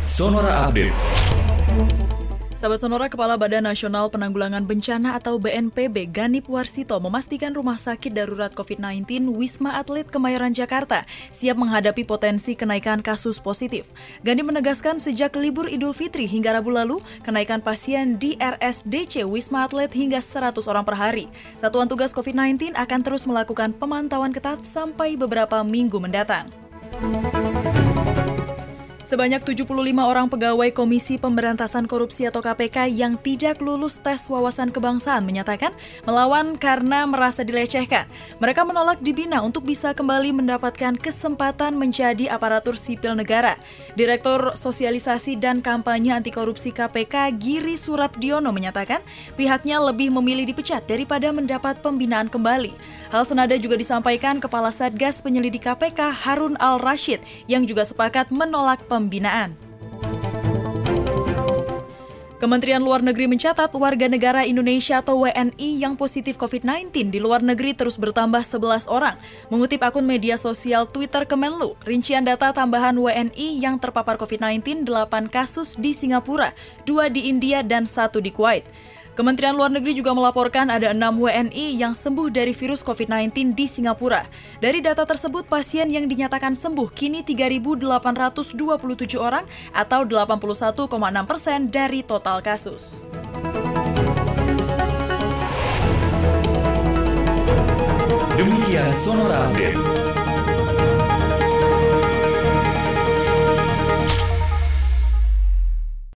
Sonora Update. Sahabat Sonora, Kepala Badan Nasional Penanggulangan Bencana atau BNPB Ganip Warsito memastikan rumah sakit darurat COVID-19 Wisma Atlet Kemayoran Jakarta siap menghadapi potensi kenaikan kasus positif. Ganip menegaskan sejak libur Idul Fitri hingga Rabu lalu, kenaikan pasien di RSDC Wisma Atlet hingga 100 orang per hari. Satuan tugas COVID-19 akan terus melakukan pemantauan ketat sampai beberapa minggu mendatang. Sebanyak 75 orang pegawai Komisi Pemberantasan Korupsi atau KPK yang tidak lulus tes wawasan kebangsaan menyatakan melawan karena merasa dilecehkan. Mereka menolak dibina untuk bisa kembali mendapatkan kesempatan menjadi aparatur sipil negara. Direktur Sosialisasi dan Kampanye Anti Korupsi KPK Giri Surabdiono menyatakan pihaknya lebih memilih dipecat daripada mendapat pembinaan kembali. Hal senada juga disampaikan Kepala Satgas Penyelidik KPK Harun Al-Rashid yang juga sepakat menolak pembinaan pembinaan. Kementerian Luar Negeri mencatat warga negara Indonesia atau WNI yang positif COVID-19 di luar negeri terus bertambah 11 orang. Mengutip akun media sosial Twitter Kemenlu, rincian data tambahan WNI yang terpapar COVID-19 8 kasus di Singapura, 2 di India, dan 1 di Kuwait. Kementerian Luar Negeri juga melaporkan ada 6 WNI yang sembuh dari virus COVID-19 di Singapura. Dari data tersebut, pasien yang dinyatakan sembuh kini 3.827 orang atau 81,6 persen dari total kasus. Demikian Sonora Update.